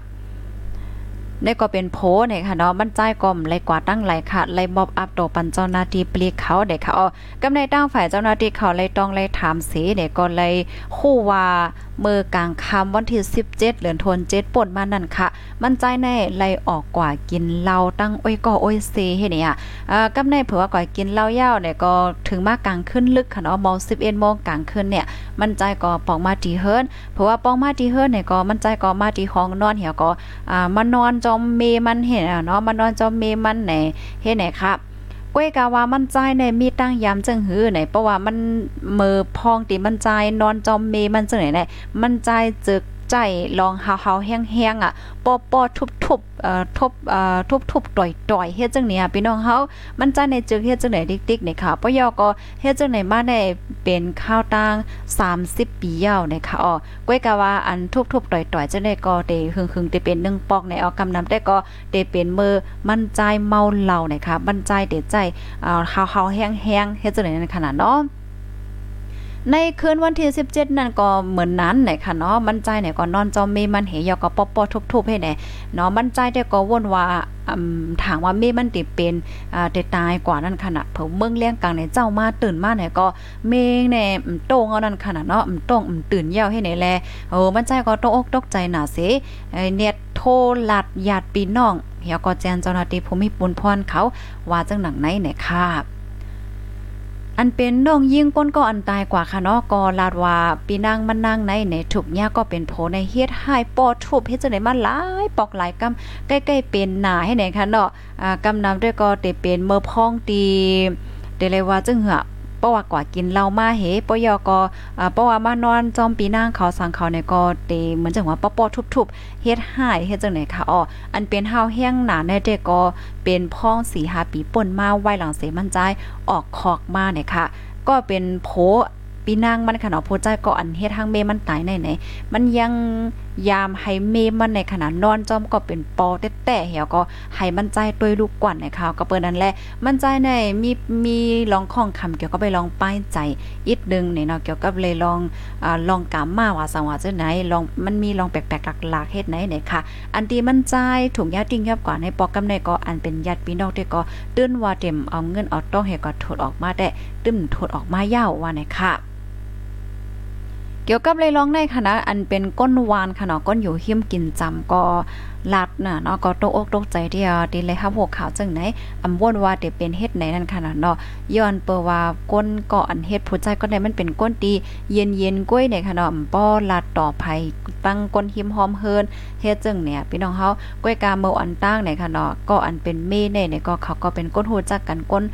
ได้ก็เป็นโพเนี่ยค่ะเนาะมันใจกลมเลกว่าตั้งไหลค่ะเลยมอบอัพโตปันเจ้าหน้าที่ปลีกเขาเด็กค่ะอ๋อกำในตั้งฝ่ายเจ้าหน้าที่เขาเลต้องเลถามเสีเด็กก็เลยคู่ว่า เมื่อกลางค่ำวันที่17เดือนธันวาคมป่นมานั่นค่ะ มันใจแน่ไล่ออกกว่ากินเหล้าตั้งอ้อยก่ออ้อยเซเฮ็ดเนี่ยอ่ากำในเผื่อว่าก่อยกินเหล้ายาวเนี่ยก็ถึงมากลางขึ้นลึกค่ะเนาะม11โมงกลางคืนเนี่ย มันใจก็ปองมาตีเฮิรนเพราะว่าปองมาตีเฮิรนเนี่ยก็มันใจก็มาตีห้องนอนเหี่ยวก็อ่ามานอนจอมเมมันเห็นเนาะมานอนจอมเมมันไหนเฮ็ดไหนครับ ก้วยกาว่ามันใจในมีตั้งยามจังหื้อไหนเพราะว่ามันมือพองติมันใจนอนจอมเมมันจังไหนไหนมันใจจึก ใจลองเฮาๆแห้งๆอะปอปอทุบๆเอ่อทุบเอ่อทุบๆต่อยๆเฮ็ดจังเนี่ยพี่น้องเฮามันใจในจึกเฮ็ดจังไหนติ๊กๆนี่ค่ะปยอก็เฮ็ดจังไหนมาได้เป็นข้าวตัง30 ปียาวนะคะอ๋อก้วยกะว่าอันทุบๆต่อยๆจังได๋ก็เตหึงๆเตเป็น1ปอกในเอากำนำแต่ก็เตเป็นมือมันใจเมาเหล้านะคะมันใจเตใจอ่าเฮาๆแห้งๆเฮ็ดจังไหนนั่นขนาดเนาะ ในคืนวันที่ 17 นั่นก็เหมือนนั้นไหนค่ะเนาะมันใจเนี่ยก็นอนจอมเมมันเหยอก็ปอปอทุบๆให้แน่เนาะมันใจแต่ก็วนว่าถามว่าเมมันติเป็นอ่าตตายกว่านั้นขนาดเพิ่เมืองเลี้ยงกลางเนี่ยเจ้ามาตื่นมาเนี่ยก็เมงแน่โต้งเอานั่นขนาดเนาะโต้งตื่นเหี่ยวให้ไหนแลโอ้มันใจก็ตกอกตกใจหนาเสไอเน็ตโทรลัดญาติพี่น้องเฮียก็แจ้งเจ้าหน้าที่ภูมิปุนพรเขาว่าจังหนังไหนเนี่ยค่ะ อันเป็นน้องยิงก้นก็อันตายกว่าค่ะเนาะก็ลาดว่าปีนางมันนางในในถูกเนี่ยก็เป็นโผในเฮ็ดให้ปอทุบเฮ็ดจังได๋มาหลายปอกหลายกำใกล้ๆเป็นหน้าให้ไหนค่ะเนาะอ่ากำนำด้วยก็เตเป็นเมื่อพ้องตีเดเลยว่าจึงเหือ ราะว่ากว่ากินเหล้ามาเฮปยอก็อ่าเพราะว่ามานอนจอมปีนางเขาสังเขาเนี่ยก็เตเหมือนจังว่าปอปอทุบๆเฮ็ดหายเฮ็ดจังไหนค่ะอ๋ออันเป็นเฮาแห้งหนาในเด็กก็เป็นพ้อง4 5ปีป่นมาไว้หลังเสมันใจออกคอกมาเนี่ยค่ะ ก็เป็นโผปีนางมันค่ะเนาะโพใจก็อันเฮ็ดทางเมมันตายไหนไหนมันยังยามให้เมมันในขณะนอนจอมก็เป็นปอแต้ๆเหี่ยวก็ให้มันใจตัวยลูกกว่านนะคะก็เปิ้นนั่นแหละมันใจในมีมีลองข้องคำเกี่ยวก็ไปลองป้ายใจอีกนึงนี่เนาะเกี่ยวกับเลยลองอ่าลองกามมาว่าสังว่าจังไหนลองมันมีลองแปลกๆหลักๆเฮ็ดไหนไหนค่ะ อันที่มันใจถูกญาติยับกว่าในปอกกำในก็อันเป็นญาติพี่น้องที่ก็ตื้นว่าเต็มเอาเงินเอาต้องให้ก็ถดออกมาได้ตึ้มถดออกมายาวว่าไหนค่ะ เกี่ยวกับเลยร้องในคณะอันเป็นก้นวานค่ะเนาะก้นอยู่หิมกินจำก็ลัดน่ะเนาะก็ตกอกตกใจเดียวดีเลยครับหัวข่าวจังไหนอำวนว่าเดี๋ยวเป็นเฮ็ดไหนนั่นค่ะเนาะย้อนเปว่าก้นก็อันเฮ็ดผู้ใจก็ได้มันเป็นก้นตีเย็นเย็นกล้วยในค่ะเนาะป้อลัดต่อภัยตั้งก้นหิมหอมเฮินเฮ็ดจังเนี่ยพี่น้องเฮากล้วยกาเมาอันตั้งในค่ะเนาะก็อันเป็นเมเน่เนี่ยก็เขาก็เป็นก้นหูจักกันก้น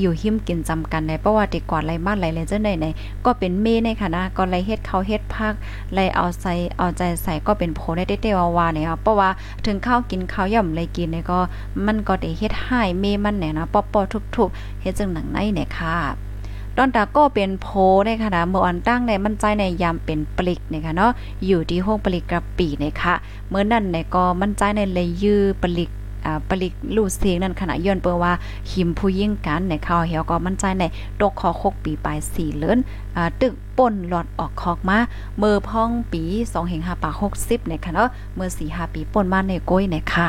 อยู่หิมกินจำกันในประวัติกว่าไรมาไรเลยจังได๋ไหนก็เป็นเมในค่ะนะก็ไรเฮ็ดเขาเฮ็ดภาคไรเอาใส่เอาใจใส่ก็เป็นโผได้เตวาวาเนี่ยเพราะว่าถึงข้าวกินข้าวย่ำเลยกินเนี่ยก็มันก็ได้เฮ็ดให้เมมันเนี่ยนะปอๆทุกๆเฮ็ดจังหนังไหนเนี่ยค่ะตอนตาก็เป็นโพในค่ะนะเมื่อวันตั้งในมันใจในยามเป็นปลิกนะคะเนาะอยู่ที่ห้องปลิกกระปีนะคะเมื่อนั้นในก็มันใจในเลยยื้อปลิก ปลิกลู่เสียงนั่นขณะย้อนเปิว่าหิมผู้ยิ่งกันในข้าวเหี่ยวก็มั่นใจในตกคอคกปีปลายสี่เลินอ่าตึกป่นหลอดออกคอกมาเมื่อพ่องปี2เฮง5ปา60ในค่ะเนาะเมื่อ4 5ปีป่นมาในก้อยในค่ะ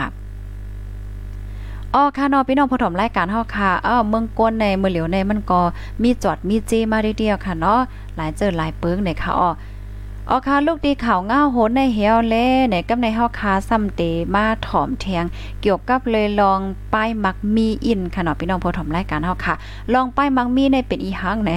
อ๋อค่ะนาะพี่น้องผู้ถมรายการเฮาค่ะเออเมืองก้นในเมืองเหลียวในมันก็มีจอดมีเจีมาเดียวค่ะเนาะหลายเจอหลายเปิงในค่ะอ๋อ ออคาลูกดีข่าวง้าโหนในเหียวแลในกำในเฮาคาซ้ำเตมาถอมแทงเกี่ยวกับเลยลองป้ายมักมีอินค่ะเนาะพี่น้องผู้ถมรายการเฮาค่ะ ลองป้ายมักมีในเป็นอีหังไหน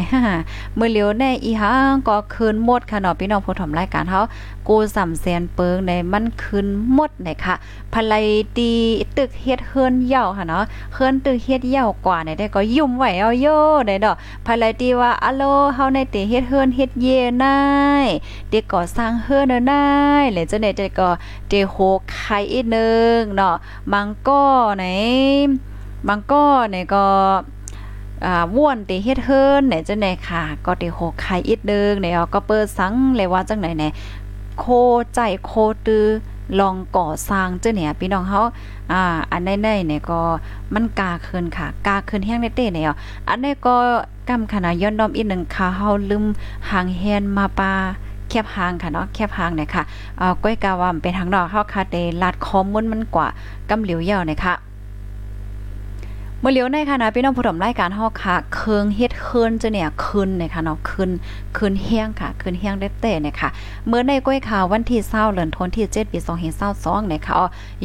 เมื่อเหลียวในอีหังก็คืนหมดค่ะเนาะพี่น้องผู้ถมรายการเฮา กูสำแสนเปิงในมันคืนหมดไหนค่ะภลัยตีตึกเฮ็ดเฮือนเหี่ยวค่ะเนาะเฮือนตึกเฮ็ดเหี่ยวกว่าในได้ก็ยุ่มไหวเอาโยได้ดอกภลัยตีว่าอะโลเฮาในเตเฮ็ดเฮือนเฮ็ดเยนายเด็กก่อสร้างเฮือนนายเลยจังได๋จะก็เตโฮไข่อีกนึงเนาะมังก็ไหนมังก็ไหนก็อ่าว่วนติเฮ็ดเฮินไหนจังได๋ค่ะ ก็ติโหไข่อีกนึงไหนก็เปิดสังเลยว่าจังไหนแหน โคใจโคตือลองก่อสร้างเจ้าเนี่ยพี่น้องเฮาอ่า อันใดๆเนี่ยก็มันกาขึ้นค่ะ กาขึ้นแห้งได้เต้เนี่ยอันนี้ก็กำขนาดย้อนดอมอีกหนึ่งค่ะเฮาลืมหางแฮนมาปาแคบหางค่ะเนาะแคบหางเนี่ยค่ะเอ่อก้อยกาวามเป็นทางนอกเฮาค่ะเตลัดคอมมุนมันกว่ากำเหลียวเยาวเนี่ยค่ะ เมื่อเลี้ยวในค่ะนะพี่น้องผู้ชมรายการเฮาค่ะเคืองเฮ็ดคืนจะเนี่ยคืนเนี่ยค่ะเนาะคืนคืนแห้งค่ะคืนแห้งได้แต่เนี่ยค่ะเมื่อในก้อยข่าววันที่20เดือนธันวาคมที่7ปี2522เนี่ยค่ะ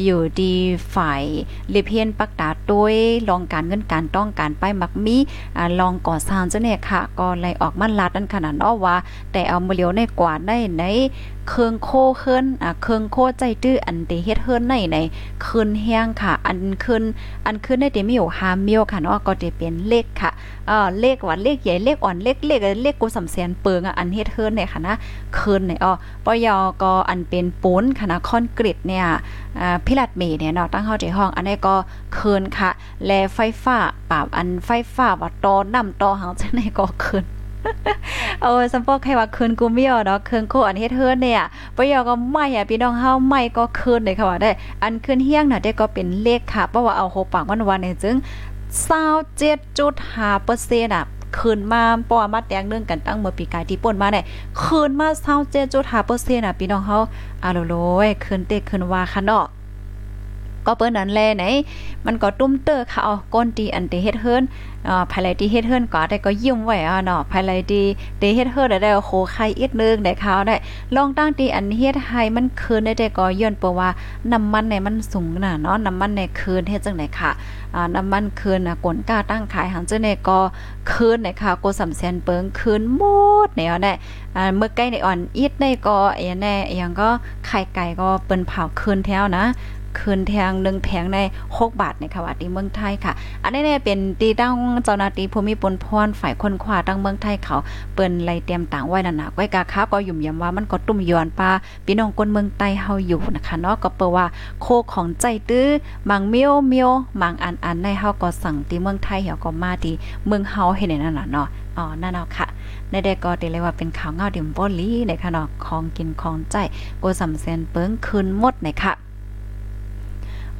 อยู่ดีฝ่ายลิเพียนปักตาโดยรองการเงินการต้องการไปมักมีอ่าลองก่อสร้างจะเนี่ยค่ะก็เลยออกมาลัดนั่นขนาดเนาะว่า แต่เอาเมื่อเลี้ยวในกว่าได้ในเคืองโคเคินอ่าเคืองโคใจตื้ออันเตเฮ็ดเฮิรนในในคืนแห้งค่ะ อันคืนอันคืนได้เตมีอยู่5มิวค่ะเนาะก็จะเป็นเลขค่ะเออเลขว่าเลขใหญ่เลขอ่อนเลขเลขเลขกูสำเสียนเปิงอะอันเฮ็ดเฮิรนเนี่ยค่ะนะเคินเนี่ยอ๋อปยก็อันเป็นปูนค่ะนะคอนกรีตเนี่ยอ่าพิลัดเมเนี่ยเนาะตั้งเฮาใจห้อง อันนี้ก็เคินค่ะ และไฟฟ้าปราบอันไฟฟ้าว่าตอน้ำตอเฮาจังได๋ก็เคิน โอ้สัมปอกใครว่าคืนกูไม่เอาเนาะคืนโคอันเฮ็ดเฮือนเนี่ยปยอก็ไม่อะพี่น้องเฮาไม่ก็คืนเลยค่ะว่าได้ อันคืนเฮียงน่ะได้ก็เป็นเลขค่ะเพราะว่าเอาโหปากวันวันเนี่ยจึง27.5%อะคืนมาปอมาแตงเรื่องกันตั้งเมื่อปีกายที่ป่นมาเนี่ยคืนมา27.5%อะพี่น้องเฮาอาโลยคืนเตคืนว่าค่ะเนาะ ก็เปิ้นนั้นแลไหน มันก็ตุ้มเตอร์ค่ะเอาก้นตีอันเตเฮ็ดเฮิรนอ่าภายไลที่เฮ็ดเฮิรนก็ได้ก็ยิ้มไว้อะเนาะภายไลที่เตเฮ็ดเฮิรนได้โคไข่อีกนึงได้ข่าวได้ ลองตั้งตีอันเฮ็ดให้มันคืนได้แต่ก็ย้อนเปว่าน้ำมันในมันสูงน่ะเนาะน้ำมันในคืนเฮ็ดจังได๋ค่ะอ่าน้ำมันคืนน่ะกลนกล้าตั้งขายหังจังได๋ก็คืนได้ค่ะโกสำแสนเปิงคืนหมดแนวได้อ่าเมื่อใกล้ในอ่อนอีดในก็อย่างแน่อย่างก็ไข่ไก่ก็เปิ้นเผาคืนแถวนะ คืนแทงหนึ่งแผงใน6บาทในค่ะว่าที่เมืองไทยค่ะ อันนี้เนี่ยเป็นตีตั้งเจ้าหน้าที่ภูมิปนพรฝ่ายคนขวาตั้งเมืองไทยเขาเปิ้นไล่เตรียมต่างไว้นั่นน่ะก้อกาค้าก็ยุ่มยำว่ามันก็ตุ่มย้อนปลาพี่น้องคนเมืองใต้เฮาอยู่นะคะเนาะก็เปิว่าโคของใจตื้อบางเมียวเมียวบางอันอันในเฮาก็สั่งที่เมืองไทยเฮาก็มาที่เมืองเฮาเฮ็ดนั่นน่ะเนาะอ๋อนั่นเอาค่ะ ในเด็กก็ได้เลยว่าเป็นข่าวเงาดิ่มบ่ลีในค่ะเนาะของกินของใจโกูสำเซนเปิ้งคืนหมดในค่ะ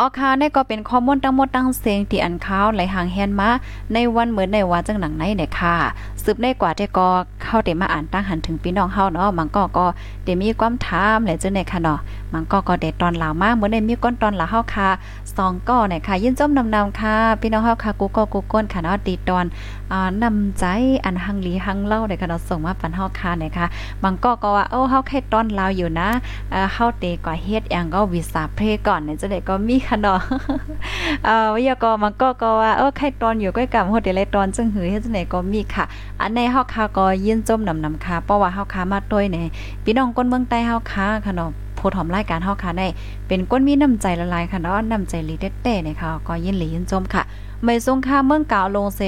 ออคาเนี่ยก็เป็นข้อมูลทั้งหมดตั้งเสียงที่อันข้าวไหลหางแฮนมาในวันเหมือนในว่าจังหนังไหนเนี่ยค่ะสืบได้กว่าที่ก็เข้าเตมาอ่านตั้งหันถึงพี่น้องเฮาเนาะมันก็ก็เดมีความถามและจังได๋ค่ะเนาะมันก็ก็เดตอนลาวมากเหมือนในมีก้นตอนลาวเฮาค่ะ สองก็เนี่ยค่ะยินจมนำนำค่ะ พี่น้องเฮาค่ะกูก็กูก้นค่ะเนาะตีตอนอ่านำใจอันหังหลีหังเล่าเนี่ยค่ะเนาะส่งมาปันเฮาค่ะเนี่ยค่ะมันก็ก็ว่าโอ้เฮาแค่ตอนลาอยู่นะเอ่อเฮาเตก็เฮ็ดอย่างก็วิสาเพก่อนเนี่ยจังได๋ก็มีค่ะเนาะเอ่อวิยากรมันก็ก็ว่าเออใครตอนอยู่ใกล้กับโฮเดลตอนจึงหือเฮ็ดจังได๋ก็มีค่ะ อันในเฮาค่ะก็ยินจมนำนำค่ะเพราะว่าเฮาค่ะมาด้วยเนี่ยพี่น้องคนเมืองใต้เฮาค่ะค่ะเนาะ ผู้ถอมรายการเฮาค่ะได้เป็นก้นมีน้ำใจละลายค่ะเนาะน้ำใจลีเต้ๆเนี่ยค่ะก็ยินหลียินจมค่ะไม่ทรงค่าเมืองกาลงเซ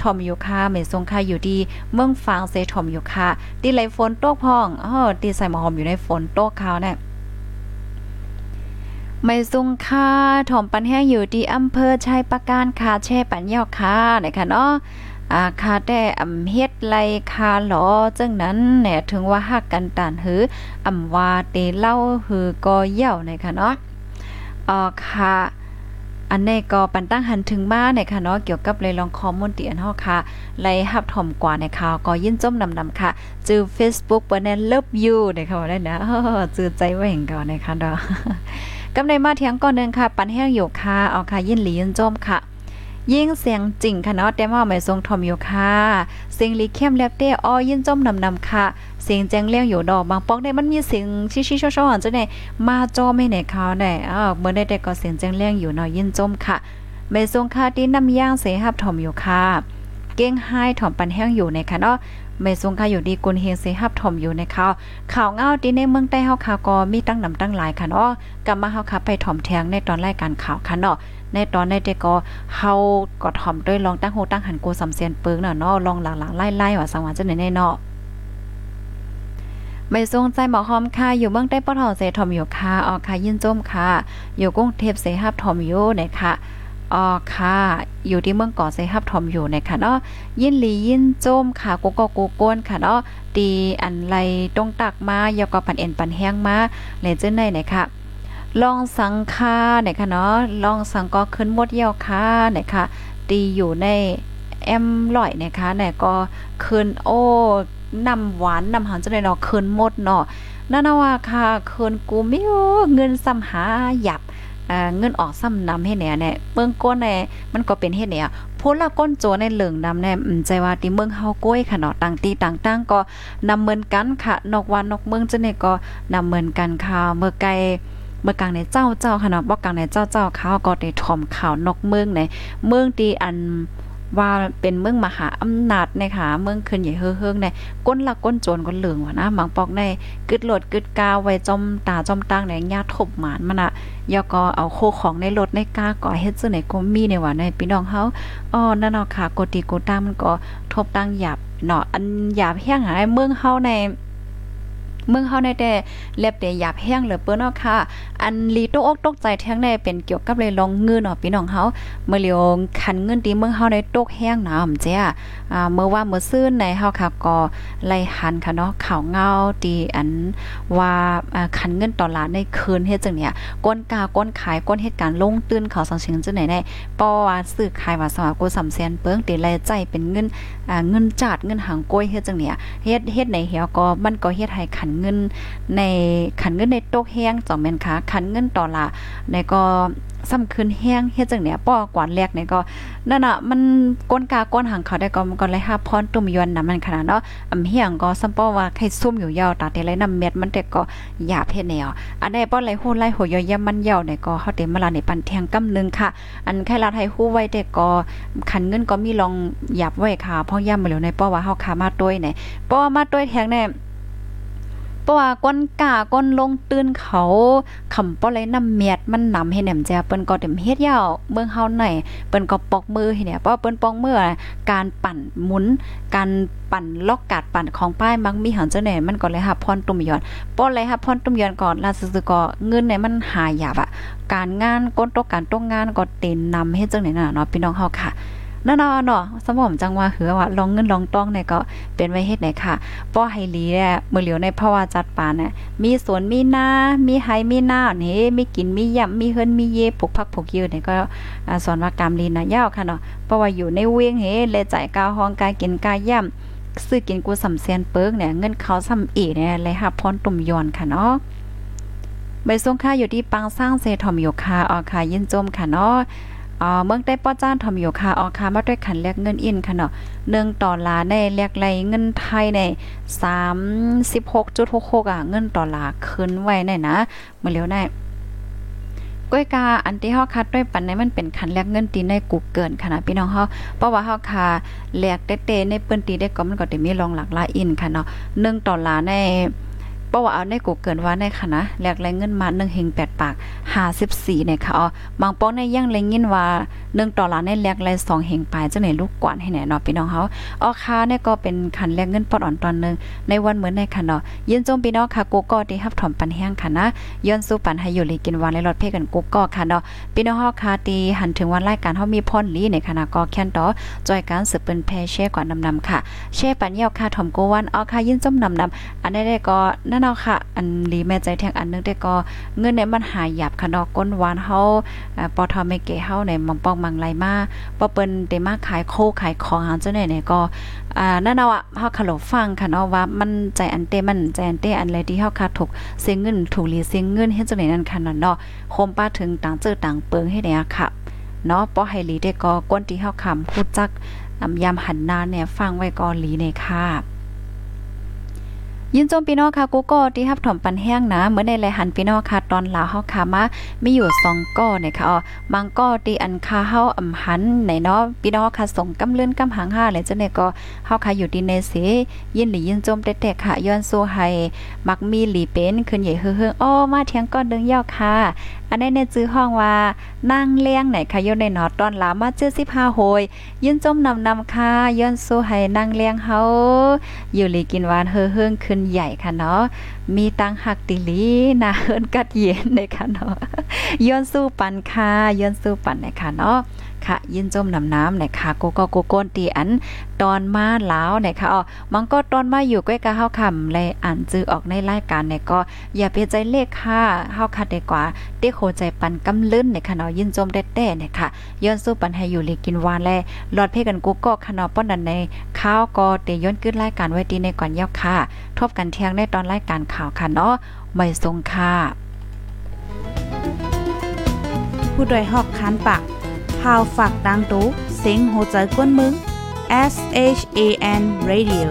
ทอมอยู่ค่ะไม่ทรงค่าอยู่ดี เมืองฟางเซทอมอยู่ค่ะตีไหลฝนตกพ้องเออตีใส่หมอหอมอยู่ในฝนตกขาวเนี่ยไม่ซุงค่าถมปันแห้งอยู่ที่อำเภอชัยประการคาแช่ปันยอกค่ะนะคะเนาะ อาคาแต่อำเฮ็ดไลคาหลอจังนั้นแหนถึงว่าฮักกันตานหืออำว่าเตเล่าหือก็เย่านะคะเนาะอ่อค่ะอันนี้ก็ปันตั้งหันถึงมาเนี่ยค่ะเนาะเกี่ยวกับเลยลองคอมมอนตีอันฮาค่ะไลฮับถ่อมกว่าในข่าวก็ยินจมนำๆค่ะจือ Facebook บ่แน่ love you เนี่ยค่ะว่าได้นะจือใจแหว่งก่อนในะคะเนาะกำในมาเทียงก่อนนึงค่ะ ปันแห้งอยู่ค่ะเอาค่ะยินหลียินจมค่ะ ยิ่งเสียงจริงค่ะเนาะแต่ว่าไม่ทรงทอมอยู่ค่ะเสียงลีเข้มแลบเต้อ้อยินจมนำนำค่ะ เสียงแจ้งเลี้ยงอยู่ดอกบางปอกได้มันมีเสียงชิๆๆๆจังได๋มาจอไม่ไหนเขาได้อ้าวเมื่อได้แต่ก็เสียงแจ้งเลี้ยงอยู่เนาะยินจมค่ะไม่ทรงค่ะที่น้ำย่างเสียหับทอมอยู่ค่ะเก้งไห้ถอมปันแห้งอยู่ในค่ะเนาะไม่ทรงค่ะอยู่ดีกุนเฮงเสหับถมอยู่ในข่าวข่าวเงาที่ในเมืองใต้เฮาค่ะก็มีตั้งนำตั้งหลายค่ะเนาะกลับมาเฮาค่ะไปถมแทงในตอนรายการข่าวค่ะเนาะ ในตอนในเด็กก็เฮาก็ถ่อมด้วยลองตั้งโหตั้งหันกูสำเสียนเปิงเน่ะเนาะลองหลังๆไล่ๆว่าสังวาจังได๋เนาะไม่ทรงใจหมอหอมค่ะ อยู่เมืองใต้ปอทอเสถอมอยู่ค่ะออกค่ะยินจมค่ะ อยู่กรุงเทพเสหับถมอยู่นะคะออค่ะ อยู่ที่เมืองเกาะเซฮับทอมอยู่นะคะเนาะยินลียินโจมค่ะกูก็กูก้นค่ะเนาะตีอันไรตรงตักมายาก็ปันเอ็นปันแห้งมาเลยจื้อในนะคะ ลองสังคาเนี่ยค่ะเนาะลองสังก็ขึ้นหมดเยี่ยวค่ะเนี่ยค่ะตีอยู่ในแอมลอยนะคะเนี่ยก็ขึ้นโอ้นำหวานนำหอมจังได๋เนาะขึ้นหมดเนาะนั่นว่าค่ะคืนกูมีเงินซ้ำหาหยับเงินออกซ้ำนำให้เนี่ยเนี่ยเมืองก้นเนี่ยมันก็เป็นเฮ็ดเนี่ยพูละก้นโจในเหลืองนำเนี่ยใจว่าที่เมืองเฮาก้อยค่ะเนาะต่างตีต่างๆก็นำเหมือนกันค่ะ นอกวันนอกเมืองจังได๋ก็นำเหมือนกันค่ะเมื่อไกล เมื่อกลางในเจ้าเจ้าค่ะเนาะบ่กลางในเจ้าเจ้าเขาก็ได้ถ่อมข่าวนอกเมืองในเมืองที่อันว่าเป็นเมืองมหาอำนาจนะคะเมืองขึ้นใหญ่เฮืองในก้นละก้นโจรก้นเหลืองว่ะนะบางปอกในกึดโหลดกึดกาวไว้จอมตาจอมตั้งในญาทบหมานมันอะยอก็เอาโคของในรถในกาก่อเฮ็ดซื่อไหนก็มีในว่าในพี่น้องเฮาอ้อนั่นเนาะค่ะกติกตั้งมันก็ทบตั้งหยาบเนาะอันหยาบแห้งหายเมืองเฮาใน เมืองเฮาในแต่เล็บแต่หยาบแห้งเหลือเปิ้นเนาะค่ะ อันลีตกอกตกใจแท้งในเป็นเกี่ยวกับเลยลองเงินเนาะพี่น้องเฮาเมื่อเลียวคันเงินตีเมืองเฮาในตกแห้งน้ำเจ้าอ่าเมื่อว่าเมื่อซื่นในเฮาค่ะก็ไล่หันค่ะเนาะข่าวเงาตีอันว่าคันเงินต่อลานในคืนเฮ็ดจังเนี่ยก้นกาก้นขายก้นเหตุการณ์ลงตื้นเขาสังเชิงจังไหนได้ป้อว่าซื้อขายว่าสว่ากูสำแสนเปิ้งตีแลใจเป็นเงินอ่าเงินจาดเงินหางก้อยเฮ็ดจังเนี่ยเฮ็ดเฮ็ดในเหี่ยวก็มันก็เฮ็ดให้ขันเงินในขันเงินในโต๊ะแห้งจ่อมแม่นค่ะขันเงินต่อละในก็ซ้ำคืนแห้งเฮ็ดจังเนี่ยป้อกวานแรกเนี่ยก็นั่นน่ะมันก้นกาก้นหางเขาได้ก็มันก็เลยหาพรตุ่มยวนนำมันขนาดเนาะอำเฮียงก็ซ้ำป้อว่าใครซุ่มอยู่ยาวตาแต่ไรนำเม็ดมันแต่ก็หยาบเฮ็ดแนวอันใดป้อไหลโหไหลโหยอยยมันยาวเนี่ยก็เฮาเต็มมาลาในปันแทงกำนึงค่ะ อันแค่ลาไทยฮู้ไว้แต่ก็ขันเงินก็มีลองหยาบไว้ค่ะเพราะย่ำมาแล้วในป้อว่าเฮาขามาด้วยเนี่ยป้อมาด้วยแทงเนี่ย เพราะว่าก้นกาก้นลงตื้นเขาคำป้อไรน้ำเมียดมันนำให้แหนมแจเปิ้นก็เต็มเฮ็ดยาวเมืองเฮาไหนเปิ้นก็ปอกมือให้เนี่ยเพราะเปิ้นปอกมือการปั่นหมุน การปั่นล็อกกาดปั่นของป้ายมักมีหันเจ้าแหน่มันก็เลยหับพรตุ่มย้อนป้อเลยหับพรตุ่มย้อนก่อนลาซึก็เงินเนี่ยมันหายาบอะการงานก้นตกการตกงานก็เต็นนำเฮ็ดจังไหนน่ะเนาะพี่น้องเฮาค่ะ นั่นเนาะสมอมจังว่าเหือว่าลองเงินลองต้องเนี่ยก็เป็นไว้เฮ็ดไหนค่ะป้อไฮลีเนี่ยมือเหลียวในภาวะจัดปานน่ะมีสวนมีนา มีไฮมีนานี่มีกินมียำมีเฮิรนมีเยปลูกผักปลูกยืนเนี่ยก็สอนว่ากรรมลีนะยาวค่ะเนาะเพราะว่าอยู่ในเวียงเฮเลยจ่ายกาวห้องกายกินกายย่ำซื้อกินกูสำเซียนเปิกเนี่ยเงินเขาซ้ำอีเนี่ยเลยหับพรตุ่มยอนค่ะเนาะใบส่งค่าอยู่ที่ปังสร้างเซทอมอยู่ค่ะออค่ะยินจมค่ะเนาะ อ๋อเมืองได้ป้อจ้านทำอยู่ค่ะออค่ะมาด้วยขันแลกเงินอินค่ะเนาะหนึ่งต่อลาในแลกไรเงินไทยในสามสิบหกจุดหกหกอะเงินต่อลาขึ้นไว้ในนะเมื่อเร็วได้ก้อยกาอันที่เฮาคัดด้วยปันในมันเป็นคันแลกเงินตีในกูเกินค่ะนะพี่น้องเฮาเพราะว่าเฮาคาแลกเต้ๆในเปิ้นตีได้ก็มันก็ได้มีรองหลักลายอินค่ะเนาะ1ต่อลาใน ราะว่าเอาในกูเกินว่าในค่ะนะแลกแรงเงินมา1เฮง8ปาก54เนี่ยค่ะอ๋อบางป้องในยังแรงยินว่า1ดอลลาร์ในแลกแรง2เฮงปลายจังไหนลูกกวนให้แน่เนาะพี่น้องเฮาอ๋อค่าเนี่ยก็เป็นคันแลกเงินปอดอ่อนตอนนึงในวันเหมือนในค่ะเนาะยินจมพี่น้องค่ะกูก็ได้รับถอมปันแห้งค่ะนะย้อนสู้ปันให้อยู่เลยกินวันในรถเพกันกูก็ค่ะเนาะพี่น้องเฮาค่ะตีหันถึงวันรายการเฮามีพรลีในคณะก็แค่นต่อจอยการสืบเป็นแพแช่ก่อนนำค่ะแช่ปันเยี่ยวค่ะถอมโกวันอ๋อค่ะยินจมนำๆอันนี้ได้ก็นั่นเอาค่ะ อันลีแม่ใจแทงอันนึงแต่ก็เงินเนี่ยมันหายหยับค่ะเนาะก้นหวานเฮาปอทอไม่เก๋เฮาในมองปองมังไรมาปอเปิ้นได้มาขายโคขายของหาจังได๋เนี่ยก็อ่านั่นเอาอะเฮาขลบฟังค่ะเนาะว่ามันใจอันเตมันใจอันเตอันไรที่เฮาคาถูกเสียเงินถูกลีเสียเงินเฮ็ดจังได๋นั่นค่ะเนาะโคมป้าถึงต่างเจอต่างเปิงให้เนี่ยค่ะเนาะป้อให้ลีได้ก็ก้นที่เฮาคำพูดจักยามหันหน้าเนี่ยฟังไว้ก่อนลีในค่ะ ยินจมพี่น้องค่ะกูก็ที่ฮับถมปันแห้งนะเมื่อในไรหันพี่น้องค่ะตอนลาวเฮาค่ะมามีอยู่2ก้อเนี่ยค่ะอ๋อบางก้อที่อันคาเฮาอำหันในเนาะพี่น้องค่ะส่งกำเลื่อนกำหางห้าเลยจังได๋ก็เฮาค่ะอยู่ดีในเสยินหรือยินจมแตกๆค่ะย้อนโซให้มักมีหลีเป็นขึ้นใหญ่เฮือๆอ้อมาเทียงก้อนดึงยอกค่ะอันนี้เนี่ยจื้อห้องว่านั่งเลี้ยงไหนค่ะยนในหนอตอนลามา75โหยยืนจมนำนำค่ะย้อนสู้ให้นั่งเลี้ยงเฮาอยู่หลีกินหวานเฮือๆขึ้นใหญ่ค่ะเนาะมีตังหักติลีนาเฮินกัดเย็นในค่ะเนาะย้อนสู้ปันค่ะย้อนสู้ปันในค่ะเนาะ ค่ะ ยินจมน้ำน้ำในค่ะโกก็โกโกนตีอันตอนมาแล้วในค่ะอ๋อมันก็ตอนมาอยู่ใกล้กับเฮาคำเลยอ่านจื้อออกในรายการในก็อย่าเปียนใจเลขค่ะเฮาคัดด้กว่าเต้โคใจปันกำลื่นในค่ะเนาะยินจมแต้ๆในค่ะย้อนสู้ปันให้อยู่ลีกินวานแลหลอดเพกันกูก็ค่ะเนาะป้อนนั้นในข้าวก็เตย้อนขึ้นรายการไว้ดีในก่อนยาวค่ะ ทบกันเที่ยงในตอนรายการข่าวค่ะเนาะไม่ทรงค่ะผู้โดยหอกคันปาก พาวฝากดังตู้เสียงโหใจกวนมึง S H A N Radio